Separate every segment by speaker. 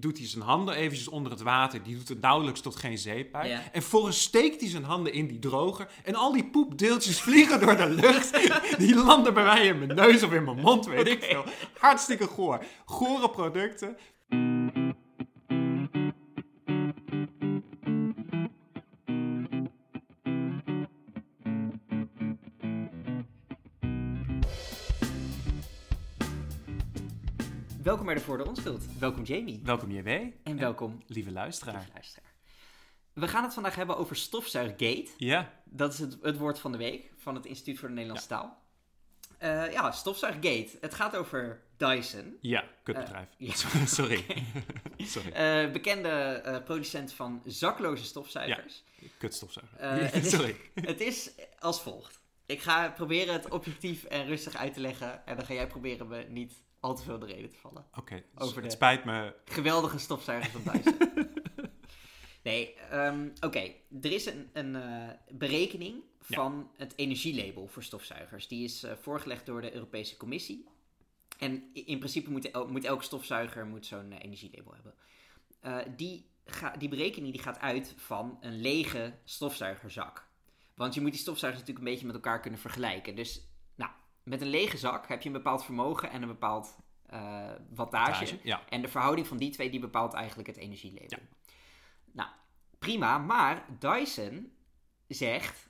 Speaker 1: doet hij zijn handen eventjes onder het water. Die doet het nauwelijks tot geen zeepijn.
Speaker 2: Ja.
Speaker 1: En vervolgens steekt hij zijn handen in die droger. En al die poepdeeltjes vliegen door de lucht. Die landen bij mij in mijn neus of in mijn mond, weet ik veel. Hartstikke goor. Gore producten.
Speaker 2: Bij de Voor de Onschuld. Welkom Jamie.
Speaker 1: Welkom JW.
Speaker 2: En welkom,
Speaker 1: Lieve luisteraar.
Speaker 2: lieve luisteraar. We gaan het vandaag hebben over stofzuiggate.
Speaker 1: Ja,
Speaker 2: Dat is het, het woord van de week van het Instituut voor de Nederlandse Taal. Eh, ja, stofzuiggate. Het gaat over Dyson.
Speaker 1: ja, kutbedrijf.
Speaker 2: Eh, ja.
Speaker 1: Sorry. Sorry.
Speaker 2: Eh, bekende producent van zakloze stofzuigers. Is-
Speaker 1: Sorry.
Speaker 2: Het is als volgt. Ik ga proberen het objectief en rustig uit te leggen. En dan ga jij proberen me niet al te veel de reden te vallen.
Speaker 1: Oké,
Speaker 2: Over
Speaker 1: het spijt me.
Speaker 2: Geweldige stofzuiger van Dyson. nee, ehm, oké. Er is een, een eh, berekening van het energielabel voor stofzuigers. Die is eh, voorgelegd door de Europese Commissie. En in principe moet, el- moet elke stofzuiger moet zo'n eh, energielabel hebben. Die, die berekening die gaat uit van een lege stofzuigerzak. Want je moet die stofzuigers natuurlijk een beetje met elkaar kunnen vergelijken. Dus met een lege zak heb je een bepaald vermogen en een bepaald eh, wattage.
Speaker 1: Tage, Ja.
Speaker 2: En de verhouding van die twee die bepaalt eigenlijk het energielabel. Nou, prima. Maar Dyson zegt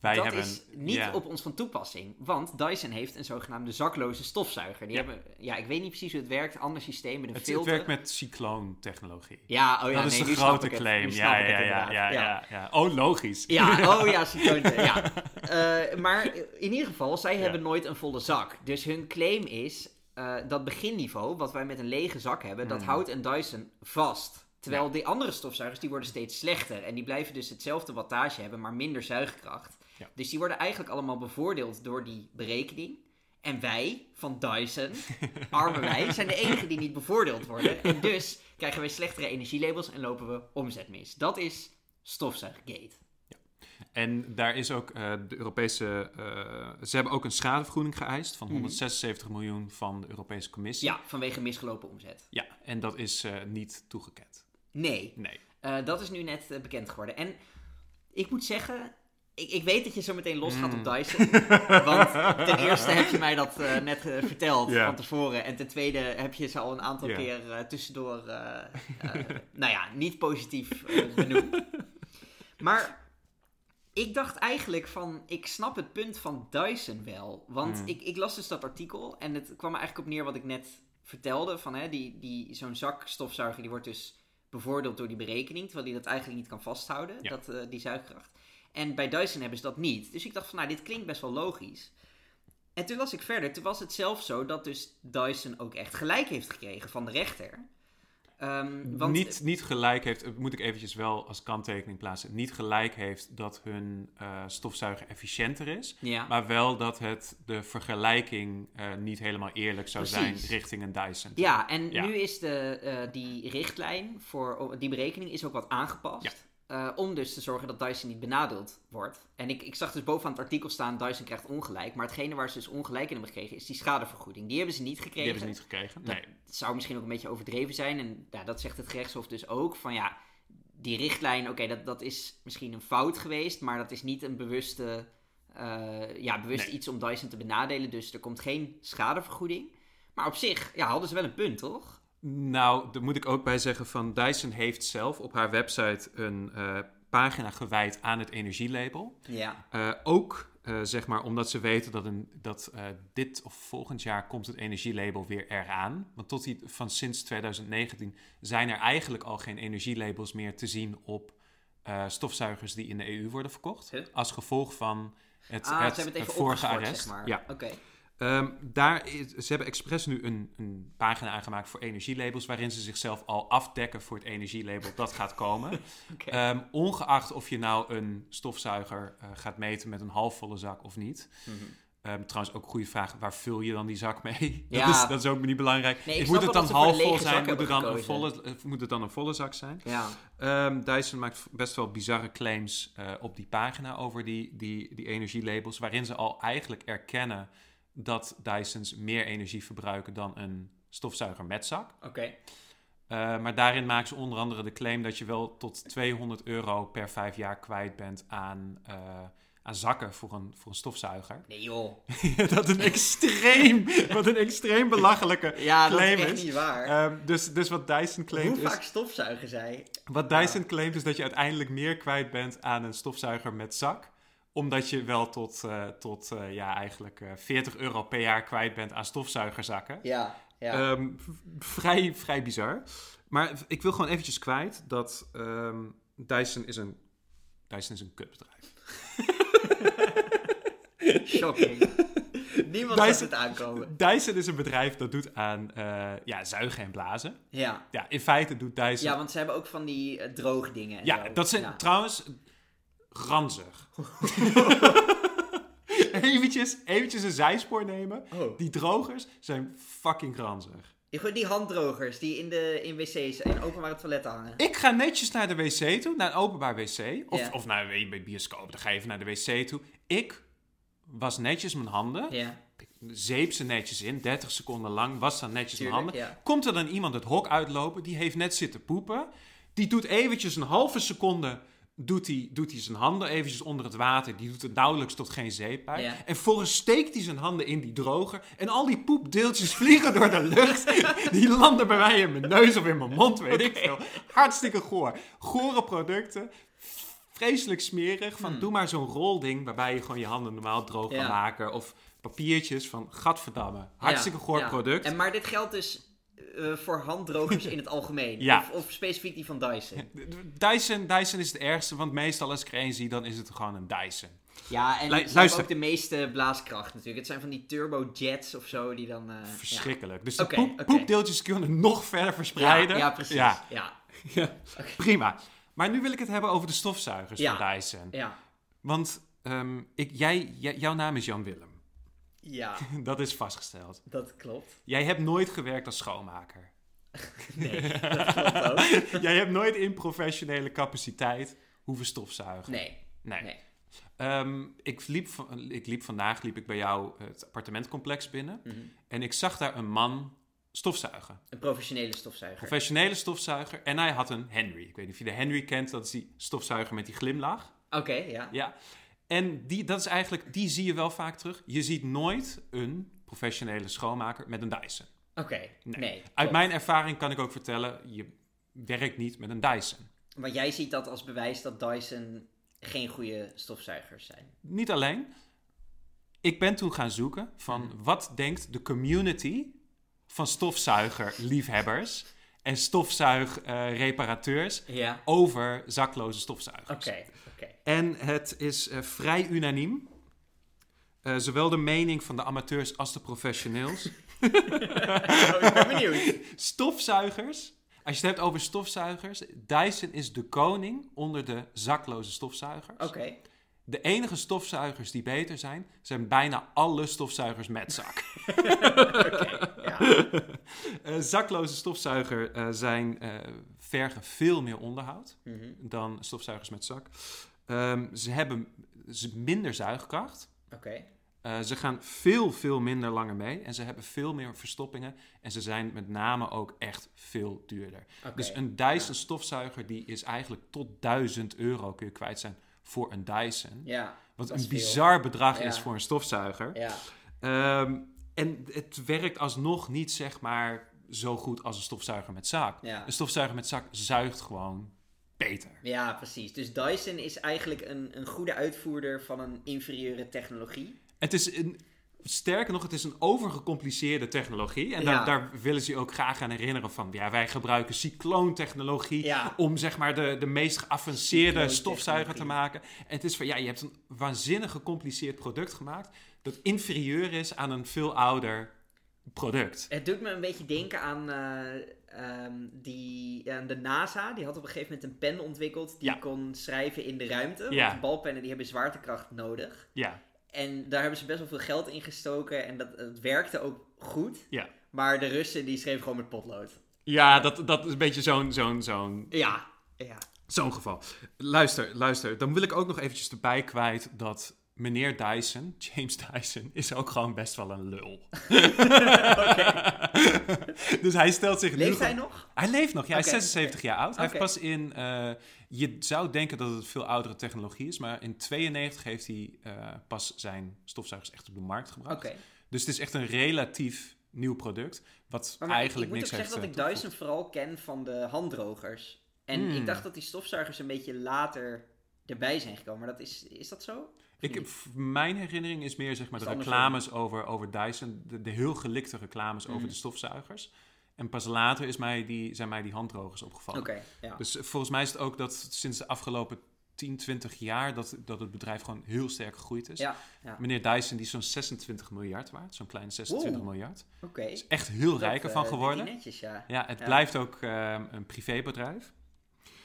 Speaker 1: Wij
Speaker 2: dat
Speaker 1: hebben.
Speaker 2: is niet op ons van toepassing. Want Dyson heeft een zogenaamde zakloze stofzuiger. Die
Speaker 1: Ja.
Speaker 2: hebben, ja, ik weet niet precies hoe het werkt. Ander systeem met een
Speaker 1: Het, het
Speaker 2: filter.
Speaker 1: werkt met cycloontechnologie.
Speaker 2: Ja, oh ja,
Speaker 1: dat is
Speaker 2: nee,
Speaker 1: de
Speaker 2: snap
Speaker 1: grote
Speaker 2: het.
Speaker 1: claim. Ja, ja,
Speaker 2: het
Speaker 1: ja, ja, ja, ja. Oh, logisch.
Speaker 2: Ja, oh ja, cycloon. ja. Eh, maar in ieder geval, zij hebben nooit een volle zak. Dus hun claim is, eh, dat beginniveau, wat wij met een lege zak hebben, dat
Speaker 1: Hmm.
Speaker 2: houdt een Dyson vast. Terwijl die andere stofzuigers, die worden steeds slechter. En die blijven dus hetzelfde wattage hebben, maar minder zuigkracht.
Speaker 1: Ja.
Speaker 2: Dus die worden eigenlijk allemaal bevoordeeld door die berekening. En wij, van Dyson, arme wij, zijn de enigen die niet bevoordeeld worden. En dus krijgen wij slechtere energielabels en lopen we omzet Dat is stofzuiggate.
Speaker 1: En daar is ook eh, de Europese. eh, ze hebben ook een schadevergoeding geëist van 176 miljoen van de Europese Commissie.
Speaker 2: Ja, vanwege misgelopen omzet.
Speaker 1: Ja, en dat is eh, niet toegekend.
Speaker 2: Nee,
Speaker 1: Nee.
Speaker 2: dat is nu net bekend geworden. En ik moet zeggen, ik, ik weet dat je zo meteen losgaat
Speaker 1: Mm.
Speaker 2: op Dyson. want ten eerste heb je mij dat eh, net eh, verteld van tevoren. En ten tweede heb je ze al een aantal keer eh, tussendoor, nou ja, niet positief benoemd. Maar ik dacht eigenlijk van, ik snap het punt van Dyson wel. Want
Speaker 1: Mm.
Speaker 2: ik, ik las dus dat artikel en het kwam er eigenlijk op neer wat ik net vertelde. Van, hè, die, die, zo'n zak stofzuiger die wordt dus bevoordeeld door die berekening, terwijl die dat eigenlijk niet kan vasthouden,
Speaker 1: Ja.
Speaker 2: dat, die zuigkracht. En bij Dyson hebben ze dat niet. Dus ik dacht van, nou, dit klinkt best wel logisch. En toen las ik verder, toen was het zelfs zo dat dus Dyson ook echt gelijk heeft gekregen van de rechter. Ehm, want,
Speaker 1: niet, niet gelijk heeft, moet ik eventjes wel als kanttekening plaatsen, niet gelijk heeft dat hun eh, stofzuiger efficiënter is.
Speaker 2: Ja.
Speaker 1: Maar wel dat het de vergelijking eh, niet helemaal eerlijk zou
Speaker 2: Precies.
Speaker 1: zijn richting een Dyson.
Speaker 2: Ja, en
Speaker 1: Ja.
Speaker 2: nu is de, eh, die richtlijn voor die berekening is ook wat aangepast.
Speaker 1: Ja.
Speaker 2: Eh, om dus te zorgen dat Dyson niet benadeeld wordt. En ik, ik zag dus bovenaan het artikel staan: Dyson krijgt ongelijk. Maar hetgene waar ze dus ongelijk in hebben gekregen is die schadevergoeding. Die hebben ze niet gekregen.
Speaker 1: Die hebben ze niet gekregen.
Speaker 2: Dat
Speaker 1: Nee.
Speaker 2: zou misschien ook een beetje overdreven zijn. En ja, dat zegt het gerechtshof dus ook. Van ja, die richtlijn, oké, dat, dat is misschien een fout geweest. Maar dat is niet een bewuste, eh, ja, bewust
Speaker 1: Nee.
Speaker 2: iets om Dyson te benadelen. Dus er komt geen schadevergoeding. Maar op zich, ja, hadden ze wel een punt, toch?
Speaker 1: Nou, daar moet ik ook bij zeggen van Dyson heeft zelf op haar website een eh, pagina gewijd aan het energielabel.
Speaker 2: Ja.
Speaker 1: Eh, ook eh, zeg maar omdat ze weten dat, een, dat dit of volgend jaar komt het energielabel weer eraan. Want tot die, van sinds 2019 zijn er eigenlijk al geen energielabels meer te zien op stofzuigers die in de EU worden verkocht.
Speaker 2: Huh?
Speaker 1: Als gevolg van het,
Speaker 2: Ah,
Speaker 1: het,
Speaker 2: ze hebben het
Speaker 1: vorige arrest.
Speaker 2: zeg maar.
Speaker 1: Ja.
Speaker 2: Oké.
Speaker 1: Ehm, daar is, ze hebben expres nu een, een pagina aangemaakt voor energielabels, waarin ze zichzelf al afdekken voor het energielabel dat gaat komen. Ehm, ongeacht of je nou een stofzuiger eh, gaat meten met een halfvolle zak of niet.
Speaker 2: Mhm.
Speaker 1: Ehm, trouwens, ook een goede vraag, waar vul je dan die zak mee?
Speaker 2: Ja.
Speaker 1: Dat, is, dat is ook niet belangrijk.
Speaker 2: Nee,
Speaker 1: moet het dan halfvol zijn? Moet het, dan een volle, eh, moet het dan een volle zak zijn?
Speaker 2: Ja.
Speaker 1: Dyson maakt best wel bizarre claims eh, op die pagina over die, die, die energielabels, waarin ze al eigenlijk erkennen dat Dysons meer energie verbruiken dan een stofzuiger met zak.
Speaker 2: Oké.
Speaker 1: Eh, maar daarin maken ze onder andere de claim dat je wel tot 200 euro per vijf jaar kwijt bent aan, eh, aan zakken voor een, voor een stofzuiger.
Speaker 2: Nee joh.
Speaker 1: dat een extreem, wat een extreem belachelijke
Speaker 2: Ja, dat
Speaker 1: claim
Speaker 2: is echt
Speaker 1: is.
Speaker 2: niet waar.
Speaker 1: Ehm, dus, dus wat Dyson claimt
Speaker 2: Hoe
Speaker 1: is...
Speaker 2: vaak stofzuigen zij?
Speaker 1: Wat Dyson claimt is dat je uiteindelijk meer kwijt bent aan een stofzuiger met zak. Omdat je wel tot, eh, tot eh, ja, eigenlijk eh 40 euro per jaar kwijt bent aan stofzuigerzakken.
Speaker 2: Ja, ja.
Speaker 1: Ehm, vrij, vrij bizar. Maar ik wil gewoon eventjes kwijt dat ehm, Dyson is een... Dyson is een kutbedrijf.
Speaker 2: Shocking. Niemand
Speaker 1: Dyson-
Speaker 2: het aankomen.
Speaker 1: Dyson is een bedrijf dat doet aan eh, ja, zuigen en blazen.
Speaker 2: Ja.
Speaker 1: Ja, in feite doet Dyson...
Speaker 2: ja, want ze hebben ook van die eh, droge dingen en
Speaker 1: Ja,
Speaker 2: zo.
Speaker 1: dat zijn
Speaker 2: Ja.
Speaker 1: trouwens ranzig. eventjes, eventjes een zijspoor nemen.
Speaker 2: Oh.
Speaker 1: Die drogers zijn fucking ranzig.
Speaker 2: Ik gooi die handdrogers die in, de, in wc's en openbare toiletten hangen.
Speaker 1: Ik ga netjes naar de wc toe, naar een openbaar wc. Of,
Speaker 2: Ja.
Speaker 1: of naar een bioscoop, dan ga je even naar de wc toe. Ik was netjes mijn handen,
Speaker 2: Ja,
Speaker 1: zeep ze netjes in, 30 seconden lang, was dan netjes
Speaker 2: tuurlijk.
Speaker 1: mijn handen.
Speaker 2: Ja.
Speaker 1: Komt er dan iemand het hok uitlopen, die heeft net zitten poepen. Die doet eventjes een halve seconde, doet hij doet hij zijn handen eventjes onder het water. Die doet het nauwelijks tot geen zeep.
Speaker 2: Ja.
Speaker 1: En vervolgens steekt hij zijn handen in die droger. En al die poepdeeltjes vliegen door de lucht. Die landen bij mij in mijn neus of in mijn mond, weet ik veel. Hartstikke goor. Gore producten. Vreselijk smerig. Van doe maar zo'n rolding waarbij je gewoon je handen normaal droog kan
Speaker 2: Hmm.
Speaker 1: Maken. Of papiertjes van gadverdamme. Hartstikke
Speaker 2: Ja,
Speaker 1: goor
Speaker 2: ja.
Speaker 1: product.
Speaker 2: En, maar dit geldt dus eh, voor handdrogers in het algemeen.
Speaker 1: Ja.
Speaker 2: Of, of specifiek die van Dyson.
Speaker 1: Dyson, Dyson is het ergste, want meestal als ik er één zie, dan is het gewoon een Dyson.
Speaker 2: Ja, en
Speaker 1: Lu- luister.
Speaker 2: ook de meeste blaaskracht natuurlijk. Het zijn van die turbojets of zo die dan... eh,
Speaker 1: Verschrikkelijk. Dus de poep, poepdeeltjes kunnen nog verder verspreiden.
Speaker 2: Ja, ja, precies.
Speaker 1: Ja, prima. Maar nu wil ik het hebben over de stofzuigers van Dyson.
Speaker 2: ja.
Speaker 1: Want ehm, ik, jij- jouw naam is Jan Willem.
Speaker 2: Ja
Speaker 1: Dat is vastgesteld.
Speaker 2: dat klopt.
Speaker 1: Jij hebt nooit gewerkt als schoonmaker.
Speaker 2: Nee, dat klopt ook.
Speaker 1: jij hebt nooit in professionele capaciteit hoeven stofzuigen.
Speaker 2: Nee,
Speaker 1: Nee.
Speaker 2: nee.
Speaker 1: Ehm, ik, liep, van- ik liep vandaag liep ik bij jou het appartementcomplex binnen.
Speaker 2: Mhm.
Speaker 1: En ik zag daar een man stofzuigen.
Speaker 2: Een professionele stofzuiger.
Speaker 1: Professionele stofzuiger. En hij had een Henry. Ik weet niet of je de Henry kent. Dat is die stofzuiger met die glimlach.
Speaker 2: Oké, ja.
Speaker 1: Ja. En die, dat is eigenlijk, die zie je wel vaak terug. Je ziet nooit een professionele schoonmaker met een Dyson.
Speaker 2: Oké, nee.
Speaker 1: Uit
Speaker 2: klopt.
Speaker 1: mijn ervaring kan ik ook vertellen, je werkt niet met een Dyson.
Speaker 2: Maar jij ziet dat als bewijs dat Dyson geen goede stofzuigers zijn.
Speaker 1: Niet alleen. Ik ben toen gaan zoeken van
Speaker 2: Mhm.
Speaker 1: wat denkt de community van stofzuigerliefhebbers en stofzuigreparateurs
Speaker 2: Ja.
Speaker 1: over zakloze stofzuigers.
Speaker 2: Oké.
Speaker 1: En het is eh, vrij unaniem. Eh, zowel de mening van de amateurs als de professioneels.
Speaker 2: Oh, ik ben benieuwd.
Speaker 1: Stofzuigers. Als je het hebt over stofzuigers. Dyson is de koning onder de zakloze stofzuigers.
Speaker 2: Oké.
Speaker 1: De enige stofzuigers die beter zijn, zijn bijna alle stofzuigers met zak.
Speaker 2: Ja.
Speaker 1: Eh, zakloze stofzuiger eh, zijn, eh, vergen veel meer onderhoud
Speaker 2: Mhm.
Speaker 1: dan stofzuigers met zak. Ehm, ze hebben minder zuigkracht.
Speaker 2: Oké.
Speaker 1: Eh, ze gaan veel, veel minder langer mee. En ze hebben veel meer verstoppingen. En ze zijn met name ook echt veel duurder.
Speaker 2: Oké.
Speaker 1: Dus een Dyson stofzuiger die is eigenlijk tot 1000 euro kun je kwijt zijn voor een Dyson.
Speaker 2: Ja.
Speaker 1: Wat een
Speaker 2: veel.
Speaker 1: bizar bedrag
Speaker 2: Ja.
Speaker 1: is voor een stofzuiger.
Speaker 2: Ja.
Speaker 1: Ehm, en het werkt alsnog niet zeg maar zo goed als een stofzuiger met zak.
Speaker 2: Ja.
Speaker 1: Een stofzuiger met zak zuigt gewoon beter.
Speaker 2: Ja, precies. Dus Dyson is eigenlijk een, een goede uitvoerder van een inferieure technologie.
Speaker 1: Het is een, sterker nog, het is een overgecompliceerde technologie. En
Speaker 2: Ja.
Speaker 1: daar, daar willen ze je ook graag aan herinneren van... ja, wij gebruiken cycloontechnologie
Speaker 2: Ja.
Speaker 1: om zeg maar de, de meest geavanceerde stofzuiger te maken. En het is van, ja, je hebt een waanzinnig gecompliceerd product gemaakt... dat inferieur is aan een veel ouder product.
Speaker 2: Het doet me een beetje denken aan eh, ehm, die, aan de NASA. Die had op een gegeven moment een pen ontwikkeld die
Speaker 1: Ja.
Speaker 2: kon schrijven in de ruimte.
Speaker 1: Ja.
Speaker 2: Want balpennen die hebben zwaartekracht nodig.
Speaker 1: Ja,
Speaker 2: En daar hebben ze best wel veel geld in gestoken. En dat, het werkte ook goed.
Speaker 1: ja.
Speaker 2: Maar de Russen die schreven gewoon met potlood.
Speaker 1: Ja, dat, dat is een beetje zo'n zo'n zo'n
Speaker 2: Ja. Ja.
Speaker 1: zo'n geval. Luister, luister. Dan wil ik ook nog eventjes erbij kwijt dat meneer Dyson, James Dyson, is ook gewoon best wel een lul. dus hij stelt zich nu...
Speaker 2: Leeft hij nog?
Speaker 1: Hij leeft nog, ja, hij is 76 jaar oud. Hij heeft pas in... eh, je zou denken dat het veel oudere technologie is, maar in 92 heeft hij eh, pas zijn stofzuigers echt op de markt gebracht. Dus het is echt een relatief nieuw product, wat
Speaker 2: Maar, maar
Speaker 1: eigenlijk
Speaker 2: ik, ik
Speaker 1: niks
Speaker 2: moet ook zeggen
Speaker 1: heeft
Speaker 2: dat ik
Speaker 1: eh,
Speaker 2: Dyson vooral ken van de handdrogers. En
Speaker 1: Hmm.
Speaker 2: ik dacht dat die stofzuigers een beetje later erbij zijn gekomen. Maar dat is, is dat zo?
Speaker 1: Ik, mijn herinnering is meer zeg maar, de reclames over, over Dyson, de, de heel gelikte reclames over
Speaker 2: Mhm.
Speaker 1: de stofzuigers. En pas later is mij die, zijn mij die handdrogers opgevallen.
Speaker 2: Ja.
Speaker 1: Dus eh, volgens mij is het ook dat sinds de afgelopen 10, 20 jaar dat, dat het bedrijf gewoon heel sterk gegroeid is.
Speaker 2: Ja, ja.
Speaker 1: Meneer Dyson die is zo'n 26 miljard waard, zo'n kleine 26
Speaker 2: Oeh.
Speaker 1: miljard.
Speaker 2: Oké.
Speaker 1: Is echt heel
Speaker 2: Dat,
Speaker 1: rijk ervan
Speaker 2: eh,
Speaker 1: geworden.
Speaker 2: doet hij netjes, ja.
Speaker 1: Ja, het blijft ook ehm, een privébedrijf.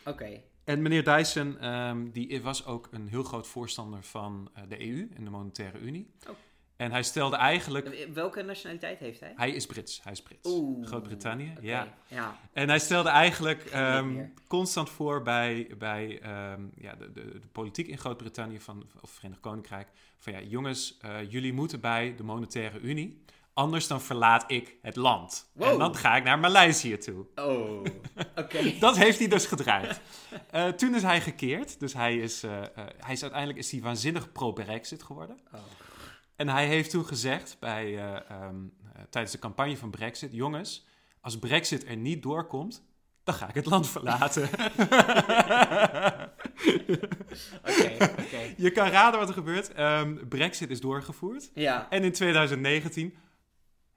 Speaker 2: Oké.
Speaker 1: En meneer Dyson ehm, die was ook een heel groot voorstander van eh, de EU en de Monetaire Unie.
Speaker 2: Oh.
Speaker 1: En hij stelde eigenlijk...
Speaker 2: Welke nationaliteit heeft hij?
Speaker 1: Hij is Brits, hij is Brits. Groot-Brittannië, ja.
Speaker 2: ja.
Speaker 1: En hij stelde eigenlijk ehm, constant voor bij, bij ehm, ja, de, de, de politiek in Groot-Brittannië van, of Verenigd Koninkrijk. Van ja, jongens, eh, jullie moeten bij de Monetaire Unie. Anders dan verlaat ik het land. En dan ga ik naar Maleisië toe.
Speaker 2: Oh, oké.
Speaker 1: Dat heeft hij dus gedraaid. Eh, toen is hij gekeerd. Dus hij is, eh, eh, hij is uiteindelijk is hij waanzinnig pro-Brexit geworden.
Speaker 2: Oh.
Speaker 1: En hij heeft toen gezegd bij, eh, ehm, eh, tijdens de campagne van Brexit: Jongens, als Brexit er niet doorkomt, dan ga ik het land verlaten. Je kan raden wat er gebeurt. Ehm, Brexit is doorgevoerd.
Speaker 2: Ja.
Speaker 1: En in 2019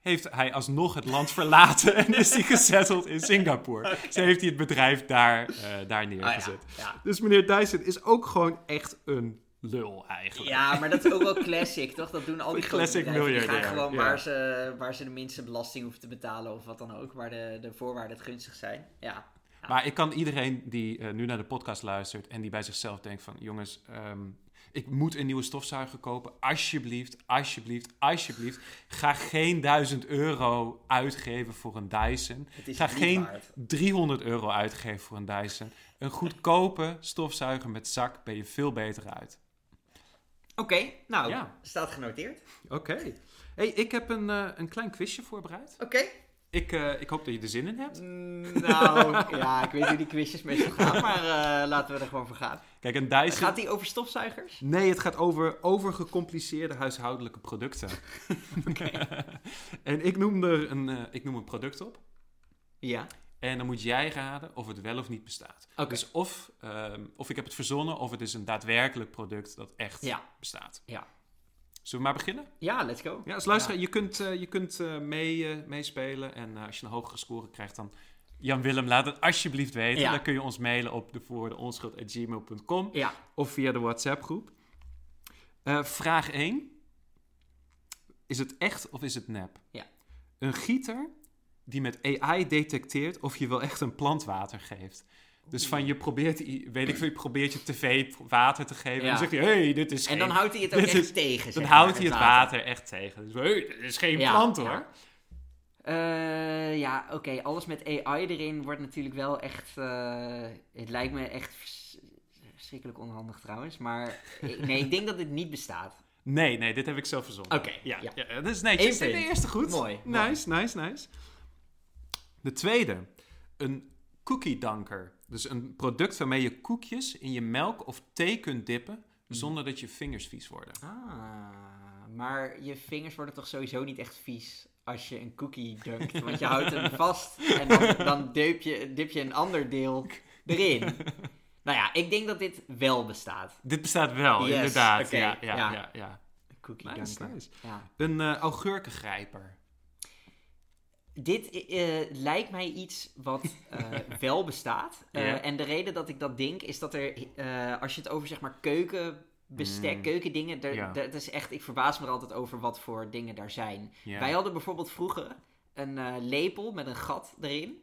Speaker 1: heeft hij alsnog het land verlaten en is hij gezetteld in Singapore. Zo heeft hij het bedrijf daar, eh, daar
Speaker 2: Ah, ja.
Speaker 1: neergezet.
Speaker 2: Ja.
Speaker 1: Dus meneer Dyson is ook gewoon echt een lul eigenlijk.
Speaker 2: ja, maar dat is ook wel classic, toch? Dat doen al die grote
Speaker 1: classic
Speaker 2: bedrijven. Die gaan gewoon
Speaker 1: ja.
Speaker 2: waar, ze, waar ze de minste belasting hoeven te betalen of wat dan ook. Waar de, de voorwaarden het gunstig zijn. Ja.
Speaker 1: Maar ik kan iedereen die eh, nu naar de podcast luistert en die bij zichzelf denkt van... jongens, ehm, ik moet een nieuwe stofzuiger kopen. Alsjeblieft, alsjeblieft, alsjeblieft. Ga geen 1000 euro uitgeven voor een Dyson. Ga geen
Speaker 2: waard.
Speaker 1: 300 euro uitgeven voor een Dyson. Een goedkope stofzuiger met zak ben je veel beter uit.
Speaker 2: Oké, nou,
Speaker 1: Ja.
Speaker 2: staat genoteerd.
Speaker 1: Oké. Hey, ik heb een, eh, een klein quizje voorbereid.
Speaker 2: Oké.
Speaker 1: Ik, eh, ik hoop dat je er zin in hebt.
Speaker 2: Mm, nou, ja, ik weet hoe die quizjes meestal gaan, maar eh, laten we er gewoon voor gaan.
Speaker 1: Kijk, een Dyson...
Speaker 2: Gaat die over stofzuigers?
Speaker 1: Nee, het gaat over overgecompliceerde huishoudelijke producten. en ik noem er een, eh, ik noem een product op.
Speaker 2: Ja.
Speaker 1: En dan moet jij raden of het wel of niet bestaat.
Speaker 2: Oké.
Speaker 1: Dus of, ehm, of ik heb het verzonnen, of het is een daadwerkelijk product dat echt
Speaker 2: Ja.
Speaker 1: bestaat.
Speaker 2: Ja.
Speaker 1: Zullen we maar beginnen?
Speaker 2: Ja, let's go.
Speaker 1: Ja, als luisteraar, je kunt, eh, je kunt eh, mee, eh, meespelen. En als je een hogere score krijgt, dan... Jan Willem, laat het alsjeblieft weten.
Speaker 2: Ja.
Speaker 1: Dan kun je ons mailen op de onschuld.gmail.com
Speaker 2: Ja.
Speaker 1: of via de WhatsApp-groep. Eh, vraag 1. Is het echt of is het nep?
Speaker 2: Ja.
Speaker 1: Een gieter die met AI detecteert of je wel echt een plant water geeft. Dus van je probeert, weet ik veel, je probeert je tv water te geven. En dan zegt hij, hey, dit is
Speaker 2: En
Speaker 1: geen...
Speaker 2: dan houdt hij het ook echt
Speaker 1: is-
Speaker 2: tegen,
Speaker 1: Dan houdt hij het water echt tegen. Dus hey, dit is geen
Speaker 2: Ja,
Speaker 1: plant hoor.
Speaker 2: Eh, ja, oké. Alles met AI erin wordt natuurlijk wel echt... eh, het lijkt me echt vers- verschrikkelijk onhandig trouwens. Maar nee, ik denk dat dit niet bestaat.
Speaker 1: Nee, nee, dit heb ik zelf verzonnen.
Speaker 2: Oké,
Speaker 1: Ja,
Speaker 2: ja.
Speaker 1: ja. dat is netjes.
Speaker 2: Eén
Speaker 1: De eerste goed.
Speaker 2: Mooi, mooi.
Speaker 1: Nice, nice, nice. De tweede. Een cookie dunker. Dus een product waarmee je koekjes in je melk of thee kunt dippen... zonder dat je vingers vies worden.
Speaker 2: Ah, maar je vingers worden toch sowieso niet echt vies als je een cookie dunkt. Want je houdt hem vast en dan, dan dip, je, dip je een ander deel erin. Nou ja, ik denk dat dit wel bestaat.
Speaker 1: Dit bestaat wel,
Speaker 2: Yes,
Speaker 1: inderdaad. ja, ja, ja.
Speaker 2: ja.
Speaker 1: ja,
Speaker 2: Een cookie
Speaker 1: Nice,
Speaker 2: dunker.
Speaker 1: nice.
Speaker 2: Ja.
Speaker 1: Een eh augurkengrijper.
Speaker 2: Dit eh, lijkt mij iets wat eh, wel bestaat. Eh. En de reden dat ik dat denk is dat er, eh, als je het over zeg maar keukenbestek,
Speaker 1: Mm.
Speaker 2: keukendingen, er,
Speaker 1: Ja.
Speaker 2: dat is echt, ik verbaas me er altijd over wat voor dingen daar zijn.
Speaker 1: Ja.
Speaker 2: Wij hadden bijvoorbeeld vroeger een eh, lepel met een gat erin.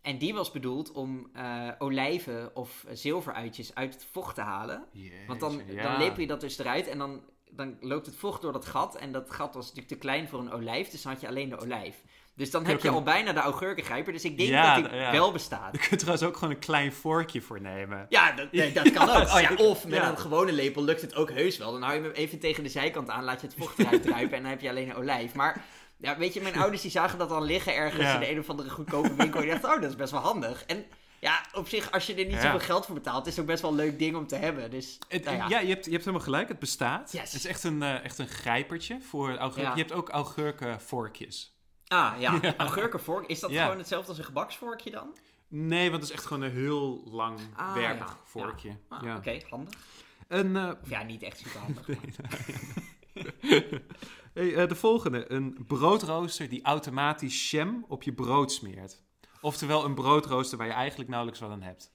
Speaker 2: En die was bedoeld om eh, olijven of zilveruitjes uit het vocht te halen. Want dan, dan lepel je dat dus eruit en dan, dan loopt het vocht door dat gat. En dat gat was natuurlijk te klein voor een olijf, dus dan had je alleen de olijf. Dus dan heb je al bijna de augurkengrijper. Dus ik denk
Speaker 1: Ja,
Speaker 2: dat die
Speaker 1: ja.
Speaker 2: wel bestaat.
Speaker 1: Je kunt trouwens ook gewoon een klein vorkje voor nemen.
Speaker 2: Ja, dat, nee, dat kan ook. Oh ja, of met een gewone lepel lukt het ook heus wel. Dan hou je hem even tegen de zijkant aan, laat je het vocht eruit druipen en dan heb je alleen een olijf. Maar ja, weet je, mijn ouders die zagen dat dan liggen ergens in de een of andere goedkope winkel. En die dachten, oh, dat is best wel handig. En ja, op zich, als je er niet
Speaker 1: Ja.
Speaker 2: zoveel geld voor betaalt, is het ook best wel een leuk ding om te hebben. Dus,
Speaker 1: Het-
Speaker 2: nou
Speaker 1: ja,
Speaker 2: ja.
Speaker 1: je, hebt, je hebt helemaal gelijk. Het bestaat.
Speaker 2: Yes.
Speaker 1: Het is echt een, eh, echt een grijpertje voor augurken.
Speaker 2: Ja.
Speaker 1: Je hebt ook augurkenvorkjes.
Speaker 2: Ah, ja.
Speaker 1: Ja.
Speaker 2: Augurkenvork. Is dat
Speaker 1: Ja.
Speaker 2: gewoon hetzelfde als een gebaksvorkje dan?
Speaker 1: Nee, want het is echt gewoon een heel lang
Speaker 2: Ah,
Speaker 1: werkig
Speaker 2: ja.
Speaker 1: vorkje.
Speaker 2: Ah,
Speaker 1: Ja.
Speaker 2: Oké, handig.
Speaker 1: Een, eh,
Speaker 2: Of ja, niet echt super handig.
Speaker 1: hey, eh, de volgende. Een broodrooster die automatisch jam op je brood smeert. Oftewel een broodrooster waar je eigenlijk nauwelijks wat aan hebt.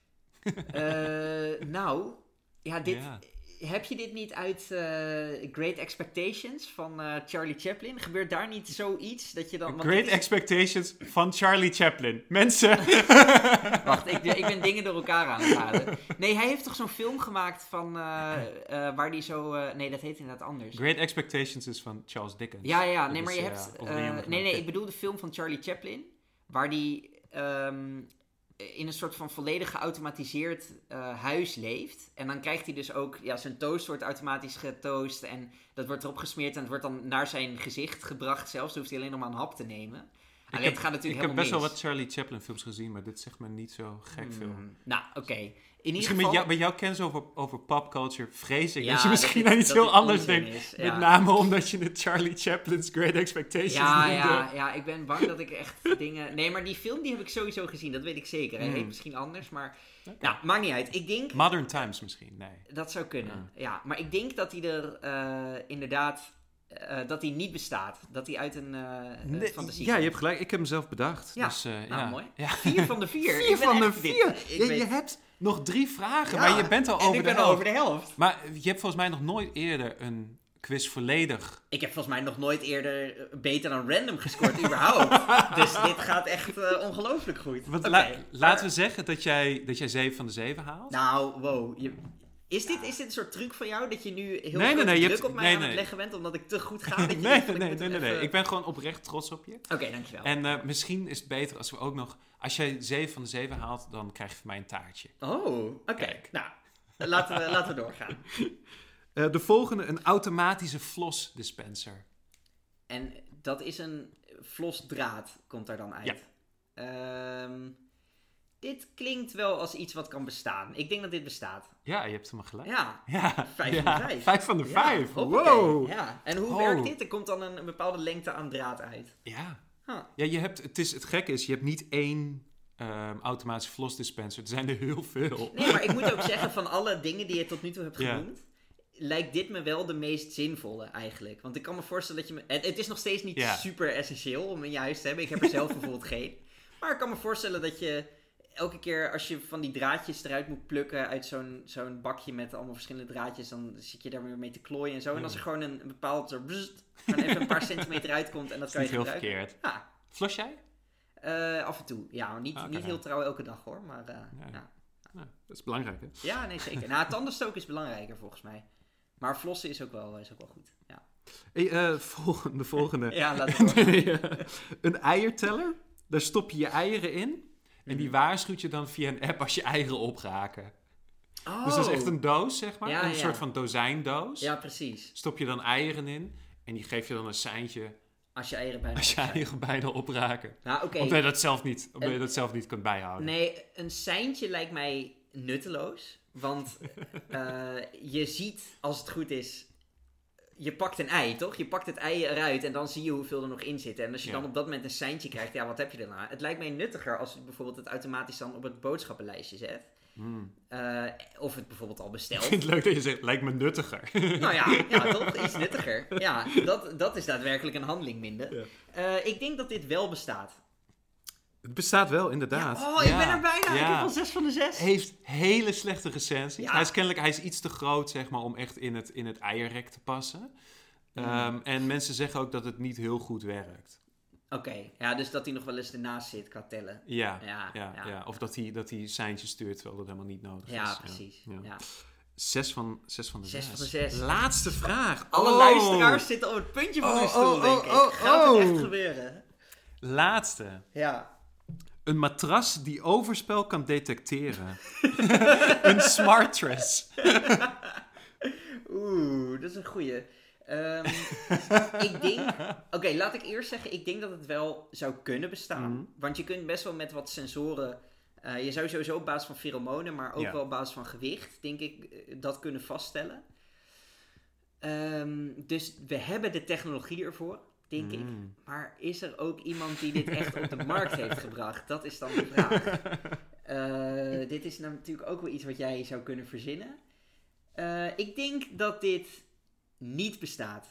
Speaker 2: Eh, nou, ja, dit. Heb je dit niet uit eh, Great Expectations van eh, Charlie Chaplin? Gebeurt daar niet zoiets dat je dan...
Speaker 1: Great
Speaker 2: is-
Speaker 1: Expectations van Charlie Chaplin. Mensen.
Speaker 2: Wacht, ik, ik ben dingen door elkaar aan het halen. Nee, hij heeft toch zo'n film gemaakt van... eh, waar die zo... nee, dat heet inderdaad anders.
Speaker 1: Great Expectations is van Charles Dickens.
Speaker 2: Ja, ja,
Speaker 1: Dat
Speaker 2: nee,
Speaker 1: is,
Speaker 2: maar je hebt... nee, nee, ik bedoel de film van Charlie Chaplin. Waar die ehm, in een soort van volledig geautomatiseerd eh, huis leeft. En dan krijgt hij dus ook... Ja, zijn toast wordt automatisch getoast. En dat wordt erop gesmeerd en het wordt dan naar zijn gezicht gebracht zelfs. Hoeft hij alleen nog maar een hap te nemen.
Speaker 1: Ik
Speaker 2: Alleen
Speaker 1: heb,
Speaker 2: het gaat natuurlijk
Speaker 1: ik heb best wel wat Charlie Chaplin films gezien, maar dit zegt me niet zo gek veel.
Speaker 2: Hmm, Nou, oké. In ieder
Speaker 1: Misschien
Speaker 2: geval...
Speaker 1: met, jou, met jouw kennis over, over popculture vrees ik
Speaker 2: Ja,
Speaker 1: dat je misschien aan iets heel anders denkt.
Speaker 2: is,
Speaker 1: Met name omdat je het Charlie Chaplin's Great Expectations
Speaker 2: Ja,
Speaker 1: noemde.
Speaker 2: ja, ja, ik ben bang dat ik echt dingen... Nee, maar die film die heb ik sowieso gezien, dat weet ik zeker. Hij
Speaker 1: Hmm.
Speaker 2: heet misschien anders, maar... Nou, maakt niet uit. Ik denk...
Speaker 1: Modern Times misschien, nee.
Speaker 2: Dat zou kunnen, ja. Maar ik denk dat hij er eh, inderdaad... eh, dat hij niet bestaat. Dat hij uit een eh, eh, fantasie
Speaker 1: ja, je hebt gelijk. Ik heb hem zelf bedacht.
Speaker 2: Ja,
Speaker 1: dus, eh,
Speaker 2: nou,
Speaker 1: ja.
Speaker 2: mooi.
Speaker 1: Ja.
Speaker 2: Vier van de vier.
Speaker 1: Vier van de vier. Je,
Speaker 2: weet-
Speaker 1: je hebt nog drie vragen,
Speaker 2: Ja,
Speaker 1: maar je bent al
Speaker 2: en
Speaker 1: over
Speaker 2: ik
Speaker 1: de
Speaker 2: ben
Speaker 1: helft.
Speaker 2: over de helft.
Speaker 1: Maar je hebt volgens mij nog nooit eerder een quiz volledig...
Speaker 2: Ik heb volgens mij nog nooit eerder beter dan random gescoord, überhaupt. Dus dit gaat echt ongelooflijk goed.
Speaker 1: Want
Speaker 2: Oké,
Speaker 1: la-
Speaker 2: maar-
Speaker 1: laten we zeggen dat jij, dat jij 7 van de 7 haalt.
Speaker 2: Nou, wow. Je... Is, dit, is dit een soort truc van jou? Dat je nu heel
Speaker 1: Nee,
Speaker 2: veel
Speaker 1: nee, nee, je
Speaker 2: druk
Speaker 1: hebt-
Speaker 2: op mij
Speaker 1: nee,
Speaker 2: aan het leggen bent, omdat ik te goed ga? Dat je
Speaker 1: nee, nee, nee,
Speaker 2: ik
Speaker 1: nee,
Speaker 2: even-
Speaker 1: Ik ben gewoon oprecht trots op je.
Speaker 2: Oké, dankjewel.
Speaker 1: En eh, misschien is het beter als we ook nog... Als jij 7 van de 7 haalt, dan krijg je van mij een taartje.
Speaker 2: Oh, oké. Nou, laten we, laten we doorgaan.
Speaker 1: Eh, de volgende, een automatische floss dispenser.
Speaker 2: En dat is een flosdraad, komt daar dan uit.
Speaker 1: Ja.
Speaker 2: Ehm, dit klinkt wel als iets wat kan bestaan. Ik denk dat dit bestaat.
Speaker 1: Ja, je hebt hem gelijk.
Speaker 2: Ja,
Speaker 1: Ja,
Speaker 2: Vijf
Speaker 1: ja,
Speaker 2: van de vijf.
Speaker 1: Vijf van de vijf. wow.
Speaker 2: Ja. En hoe
Speaker 1: Oh.
Speaker 2: werkt dit? Er komt dan een, een bepaalde lengte aan draad uit.
Speaker 1: Ja.
Speaker 2: Huh.
Speaker 1: Ja, je hebt, het, is, het gekke is, je hebt niet één ehm, automatische floss dispenser. Er zijn er heel veel.
Speaker 2: Nee, maar ik moet ook zeggen, van alle dingen die je tot nu toe hebt genoemd, lijkt dit me wel de meest zinvolle eigenlijk. Want ik kan me voorstellen dat je... Me, het, het is nog steeds niet super essentieel om in je huis te hebben. Ik heb er zelf bijvoorbeeld geen. Maar ik kan me voorstellen dat je elke keer als je van die draadjes eruit moet plukken uit zo'n zo'n bakje met allemaal verschillende draadjes, dan zit je daar weer mee te klooien en zo. En als er gewoon een, een bepaald zo even een paar centimeter uitkomt en dat kan je
Speaker 1: heel
Speaker 2: gebruiken.
Speaker 1: verkeerd.
Speaker 2: Ja,
Speaker 1: Flos jij?
Speaker 2: eh, af en toe. Ja, niet,
Speaker 1: Ah,
Speaker 2: niet heel trouw elke dag hoor, maar eh,
Speaker 1: Ja.
Speaker 2: ja.
Speaker 1: Ja, dat is belangrijk, hè?
Speaker 2: Ja, nee, zeker. nou, tandenstoken is belangrijker volgens mij. Maar flossen is ook wel, is ook wel goed. Ja,
Speaker 1: Hey, eh, volgende, de volgende.
Speaker 2: ja laten we
Speaker 1: een eierteller. Daar stop je je eieren in. En die
Speaker 2: Mhm.
Speaker 1: waarschuwt je dan via een app als je eieren opraken.
Speaker 2: Oh.
Speaker 1: Dus dat is echt een doos, zeg maar.
Speaker 2: Ja,
Speaker 1: een
Speaker 2: ja.
Speaker 1: soort van dozijndoos.
Speaker 2: Ja, precies.
Speaker 1: Stop je dan eieren in. En die geef je dan een seintje
Speaker 2: Als je eieren bijna
Speaker 1: als je eieren bijna opraken.
Speaker 2: Nou, oké.
Speaker 1: Omdat je dat zelf niet, omdat je dat zelf niet kunt bijhouden.
Speaker 2: Nee, een seintje lijkt mij nutteloos. Want eh, je ziet, als het goed is, je pakt een ei, toch? Je pakt het ei eruit en dan zie je hoeveel er nog in zit. En als je
Speaker 1: Ja.
Speaker 2: dan op dat moment een seintje krijgt, ja, wat heb je daarna? Het lijkt mij nuttiger als je bijvoorbeeld het automatisch dan op het boodschappenlijstje zet.
Speaker 1: Hmm.
Speaker 2: Eh, of het bijvoorbeeld al
Speaker 1: Ik
Speaker 2: bestelt.
Speaker 1: vind het leuk dat je zegt, lijkt me nuttiger.
Speaker 2: Nou ja, ja toch? Iets nuttiger. Ja, dat, dat is daadwerkelijk een handeling minder.
Speaker 1: Ja.
Speaker 2: Eh, ik denk dat dit wel bestaat.
Speaker 1: Het bestaat wel, inderdaad.
Speaker 2: Ja, oh, ik
Speaker 1: Ja.
Speaker 2: ben er bijna. Ik
Speaker 1: Ja.
Speaker 2: heb al 6 van de 6.
Speaker 1: heeft hele slechte recensies.
Speaker 2: Ja.
Speaker 1: Hij is kennelijk hij is iets te groot zeg maar, om echt in het, in het eierrek te passen.
Speaker 2: Mm.
Speaker 1: Ehm, en mensen zeggen ook dat het niet heel goed werkt.
Speaker 2: Oké, ja, dus dat hij nog wel eens ernaast zit qua tellen.
Speaker 1: Ja,
Speaker 2: Ja,
Speaker 1: ja, ja.
Speaker 2: ja.
Speaker 1: Of dat hij, dat hij seintjes stuurt terwijl dat helemaal niet nodig is.
Speaker 2: Ja, precies.
Speaker 1: Ja.
Speaker 2: Ja.
Speaker 1: Zes, van, zes van de
Speaker 2: Zes
Speaker 1: zes.
Speaker 2: van de zes.
Speaker 1: Laatste vraag.
Speaker 2: Alle
Speaker 1: Oh.
Speaker 2: luisteraars zitten op het puntje van
Speaker 1: Oh,
Speaker 2: hun stoel,
Speaker 1: oh,
Speaker 2: denk
Speaker 1: oh,
Speaker 2: ik.
Speaker 1: oh,
Speaker 2: Gaat het
Speaker 1: oh.
Speaker 2: echt gebeuren?
Speaker 1: Laatste.
Speaker 2: Ja.
Speaker 1: Een matras die overspel kan detecteren. een smartress.
Speaker 2: Oeh, dat is een goeie. Ehm, ik denk... Oké, laat ik eerst zeggen, ik denk dat het wel zou kunnen bestaan.
Speaker 1: Mhm.
Speaker 2: Want je kunt best wel met wat sensoren... eh, je zou sowieso op basis van pheromonen, maar ook
Speaker 1: Ja.
Speaker 2: wel op basis van gewicht, denk ik, eh, dat kunnen vaststellen. Ehm, dus we hebben de technologie ervoor, denk ik.
Speaker 1: Mm.
Speaker 2: Maar is er ook iemand die dit echt op de markt heeft gebracht? Dat is dan de vraag. Eh, dit is natuurlijk ook wel iets wat jij zou kunnen verzinnen. Eh, ik denk dat dit niet bestaat.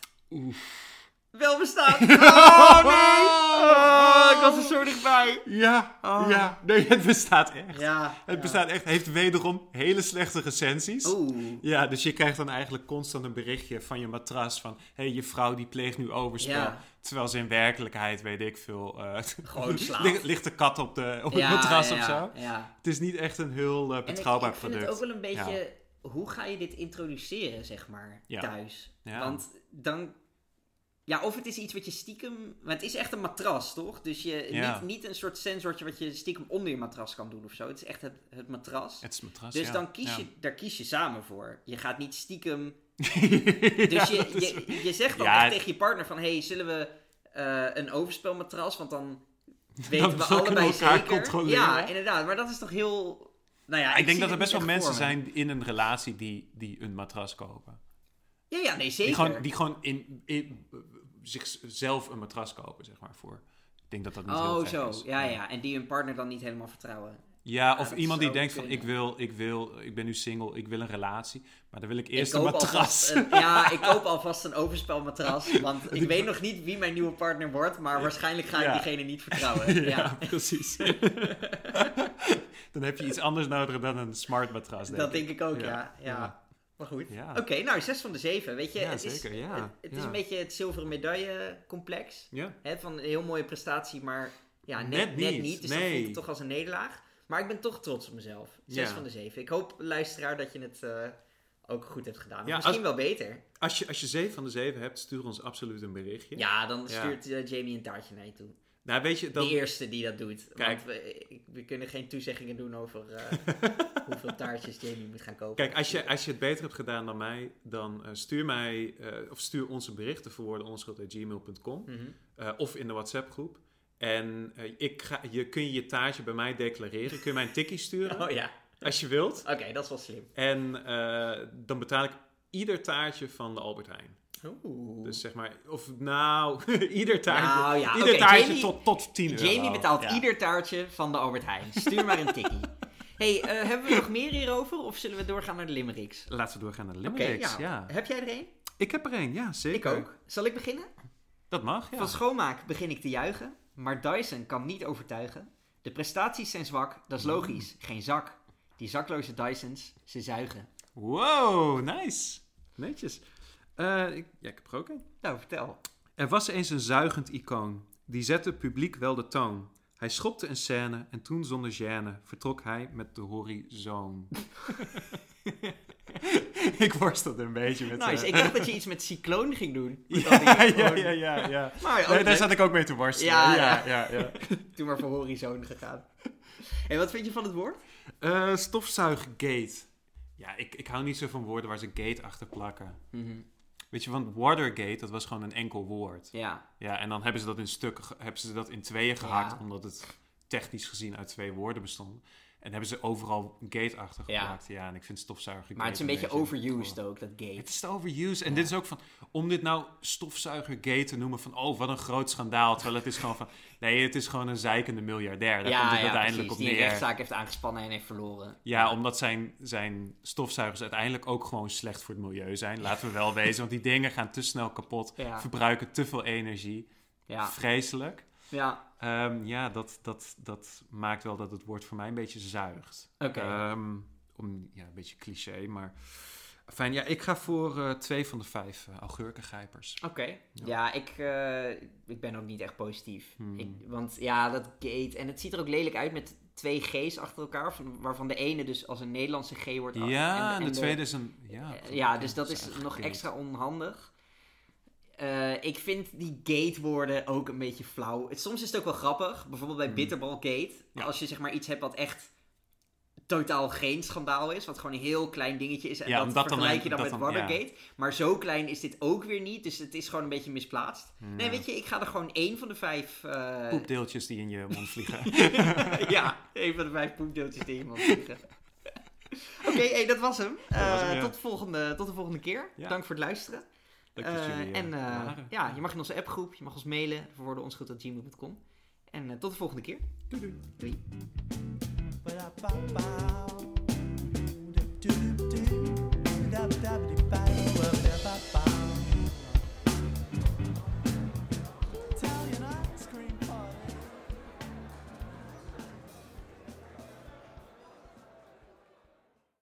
Speaker 2: Wel bestaat! Oh nee! Oh, ik was er zo dichtbij.
Speaker 1: Ja,
Speaker 2: Oh.
Speaker 1: ja. Nee, het bestaat echt.
Speaker 2: Ja.
Speaker 1: Het
Speaker 2: ja.
Speaker 1: bestaat echt. Heeft wederom hele slechte recensies.
Speaker 2: Oeh.
Speaker 1: Ja, dus je krijgt dan eigenlijk constant een berichtje van je matras van... hé, hey, je vrouw die pleegt nu overspel.
Speaker 2: Ja.
Speaker 1: Terwijl ze in werkelijkheid, weet ik veel... eh,
Speaker 2: Gewoon slaapt.
Speaker 1: ligt, ligt de kat op, de, op
Speaker 2: Ja,
Speaker 1: het matras
Speaker 2: ja,
Speaker 1: of zo.
Speaker 2: Ja.
Speaker 1: Het is niet echt een heel
Speaker 2: En ik,
Speaker 1: betrouwbaar
Speaker 2: ik vind
Speaker 1: product.
Speaker 2: het ook wel een beetje... Hoe ga je dit introduceren, zeg maar,
Speaker 1: Ja.
Speaker 2: thuis?
Speaker 1: Ja.
Speaker 2: Want dan... Ja, of het is iets wat je stiekem... Maar het is echt een matras, toch? Dus je,
Speaker 1: Ja.
Speaker 2: niet, niet een soort sensortje wat je stiekem onder je matras kan doen of zo. Het is echt het, het matras.
Speaker 1: Het is matras,
Speaker 2: Dus
Speaker 1: ja.
Speaker 2: dan kies je, daar kies je samen voor. Je gaat niet stiekem...
Speaker 1: dus
Speaker 2: je, je, je zegt dan echt
Speaker 1: het-
Speaker 2: tegen je partner van... hey, zullen we eh, een overspelmatras? Want dan weten we allebei zeker. Ja, inderdaad. Maar dat is toch heel... Nou ja,
Speaker 1: ik denk dat er best wel mensen zijn in een relatie die, die een matras kopen.
Speaker 2: Ja, ja, nee, zeker.
Speaker 1: Die gewoon, die gewoon in, in, zichzelf een matras kopen, zeg maar, voor. Ik denk dat dat niet
Speaker 2: Oh, zo.
Speaker 1: is.
Speaker 2: Ja, ja. En die hun partner dan niet helemaal vertrouwen.
Speaker 1: Ja, of iemand die denkt van, ik wil, ik wil, ik ben nu single, ik wil een relatie, maar dan wil ik eerst
Speaker 2: ik
Speaker 1: een matras.
Speaker 2: een, ja, ik koop alvast een overspelmatras. Want ik weet nog niet wie mijn nieuwe partner wordt. Maar waarschijnlijk ga ik
Speaker 1: Ja.
Speaker 2: diegene niet vertrouwen.
Speaker 1: ja,
Speaker 2: Ja.
Speaker 1: precies. dan heb je iets anders nodig dan een smart matras, denk
Speaker 2: Dat
Speaker 1: ik.
Speaker 2: denk ik ook, ja.
Speaker 1: Ja.
Speaker 2: Maar goed.
Speaker 1: Ja.
Speaker 2: Oké, nou, 6 van de 7. Weet je,
Speaker 1: Ja,
Speaker 2: het is,
Speaker 1: zeker, ja,
Speaker 2: het, het is een beetje het zilveren medaille complex.
Speaker 1: Ja.
Speaker 2: Hè, van een heel mooie prestatie, maar ja, net,
Speaker 1: Net
Speaker 2: net,
Speaker 1: niet.
Speaker 2: Dus dat voelt het toch als een nederlaag. Maar ik ben toch trots op mezelf. 6
Speaker 1: Ja.
Speaker 2: van de 7. Ik hoop, luisteraar, dat je het eh, ook goed hebt gedaan.
Speaker 1: Ja,
Speaker 2: misschien
Speaker 1: als-
Speaker 2: wel beter.
Speaker 1: Als je, als je 7 van de 7 hebt, stuur ons absoluut een berichtje.
Speaker 2: Ja, dan stuurt eh, Jamie een taartje naar je toe.
Speaker 1: Nou, weet je, dan,
Speaker 2: De eerste die dat doet.
Speaker 1: Kijk.
Speaker 2: Want we, we kunnen geen toezeggingen doen over eh, hoeveel taartjes Jamie moet gaan kopen.
Speaker 1: Kijk, als je, als je het beter hebt gedaan dan mij, dan eh, stuur mij eh, of stuur ons een bericht te verwoorden onschuld.gmail.com
Speaker 2: Mhm.
Speaker 1: eh, of in de WhatsApp groep. En ik ga, je kun je je taartje bij mij declareren. Kun je mij een tikkie sturen
Speaker 2: Oh ja,
Speaker 1: als je wilt.
Speaker 2: oké, dat is wel slim.
Speaker 1: En dan betaal ik ieder taartje van de Albert Heijn.
Speaker 2: Oeh.
Speaker 1: Dus zeg maar, of nou, ieder taartje,
Speaker 2: Nou ja,
Speaker 1: ieder
Speaker 2: oké,
Speaker 1: taartje
Speaker 2: Jamie-
Speaker 1: tot, tot 10 euro.
Speaker 2: Jamie betaalt
Speaker 1: Ja.
Speaker 2: ieder taartje van de Albert Heijn. Stuur maar een tikkie. hey, eh, hebben we nog meer hierover of zullen we doorgaan naar de limericks?
Speaker 1: Laten we doorgaan naar de limericks.
Speaker 2: ja.
Speaker 1: ja.
Speaker 2: Heb jij er een?
Speaker 1: Ik heb er één, ja,
Speaker 2: Ik
Speaker 1: zeker.
Speaker 2: ook. Zal ik beginnen?
Speaker 1: Dat mag, ja.
Speaker 2: Van schoonmaak begin ik te juichen, maar Dyson kan niet overtuigen. De prestaties zijn zwak, dat is logisch, geen zak. Die zakloze Dysons, ze zuigen.
Speaker 1: Wow, nice. Netjes. Eh, ik, ja, ik heb er ook een.
Speaker 2: Nou, vertel.
Speaker 1: Er was eens een zuigend icoon. Die zette publiek wel de toon. Hij schopte een scène en toen zonder gêne vertrok hij met de horizon. ik worstelde een beetje met...
Speaker 2: Nice,
Speaker 1: eh,
Speaker 2: ik dacht dat je iets met cycloon ging doen.
Speaker 1: Ja, ja, ja, ja, ja.
Speaker 2: Maar
Speaker 1: Nee, daar zat ik ook mee te worstelen.
Speaker 2: Ja,
Speaker 1: Ja,
Speaker 2: ja.
Speaker 1: ja, ja.
Speaker 2: Toen maar voor horizon gegaan. En wat vind je van het woord?
Speaker 1: Eh, stofzuiggate. Ja, ik, ik hou niet zo van woorden waar ze gate achter plakken. Weet je, want Watergate, dat was gewoon een enkel woord.
Speaker 2: Ja,
Speaker 1: Ja, en dan hebben ze dat in stukken, hebben ze dat in tweeën gehakt,
Speaker 2: Ja.
Speaker 1: omdat het technisch gezien uit twee woorden bestond. En hebben ze overal gate achter
Speaker 2: Ja.
Speaker 1: geplakt. Ja. en ik vind stofzuiger.
Speaker 2: maar het is een beetje overused ook, dat gate.
Speaker 1: Het is te overused. En
Speaker 2: Ja.
Speaker 1: dit is ook van, om dit nou stofzuigergate te noemen, van oh, wat een groot schandaal. Terwijl het is gewoon van, nee, het is gewoon een zeikende miljardair. Daar komt het uiteindelijk
Speaker 2: precies,
Speaker 1: op
Speaker 2: die een rechtszaak heeft aangespannen en heeft verloren.
Speaker 1: Ja, omdat zijn, zijn stofzuigers uiteindelijk ook gewoon slecht voor het milieu zijn. Laten we wel wezen, want die dingen gaan te snel kapot.
Speaker 2: Ja.
Speaker 1: Verbruiken te veel energie.
Speaker 2: Ja,
Speaker 1: Vreselijk.
Speaker 2: Ja.
Speaker 1: Ehm, ja, dat, dat, dat maakt wel dat het woord voor mij een beetje zuigt.
Speaker 2: Oké.
Speaker 1: Ehm, om, ja, een beetje cliché, maar... Fijn, ja, ik ga voor eh, twee van de vijf uh, augurkengrijpers.
Speaker 2: Oké. Ja, ik, eh, ik ben ook niet echt positief.
Speaker 1: Hmm.
Speaker 2: Ik, want ja, dat gate. En het ziet er ook lelijk uit met twee G's achter elkaar. Van, waarvan de ene dus als een Nederlandse G wordt.
Speaker 1: Ja,
Speaker 2: en,
Speaker 1: en de tweede is een... Ja,
Speaker 2: ja, dus dat is nog extra onhandig. Eh, ik vind die gate-woorden ook een beetje flauw. Het, soms is het ook wel grappig. Bijvoorbeeld bij
Speaker 1: Hmm.
Speaker 2: Bitterball Gate.
Speaker 1: Ja.
Speaker 2: Als je zeg maar iets hebt wat echt totaal geen schandaal is. Wat gewoon een heel klein dingetje is. En
Speaker 1: Ja,
Speaker 2: dat vergelijk je dan
Speaker 1: dat
Speaker 2: met
Speaker 1: ja.
Speaker 2: Watergate. Maar zo klein is dit ook weer niet. Dus het is gewoon een beetje misplaatst. Nee, weet je, ik ga er gewoon één van de vijf... eh,
Speaker 1: Poepdeeltjes die in je mond vliegen.
Speaker 2: ja, een van de vijf poepdeeltjes die iemand vliegen. Oké, hey, dat was hem.
Speaker 1: was
Speaker 2: Eh,
Speaker 1: hem,
Speaker 2: tot, de volgende, tot de volgende keer. Dank voor het luisteren. En ja, je mag in onze appgroep, je mag ons mailen. We worden onsgoed.gmail.com. En tot de volgende keer.
Speaker 1: Doei. doei.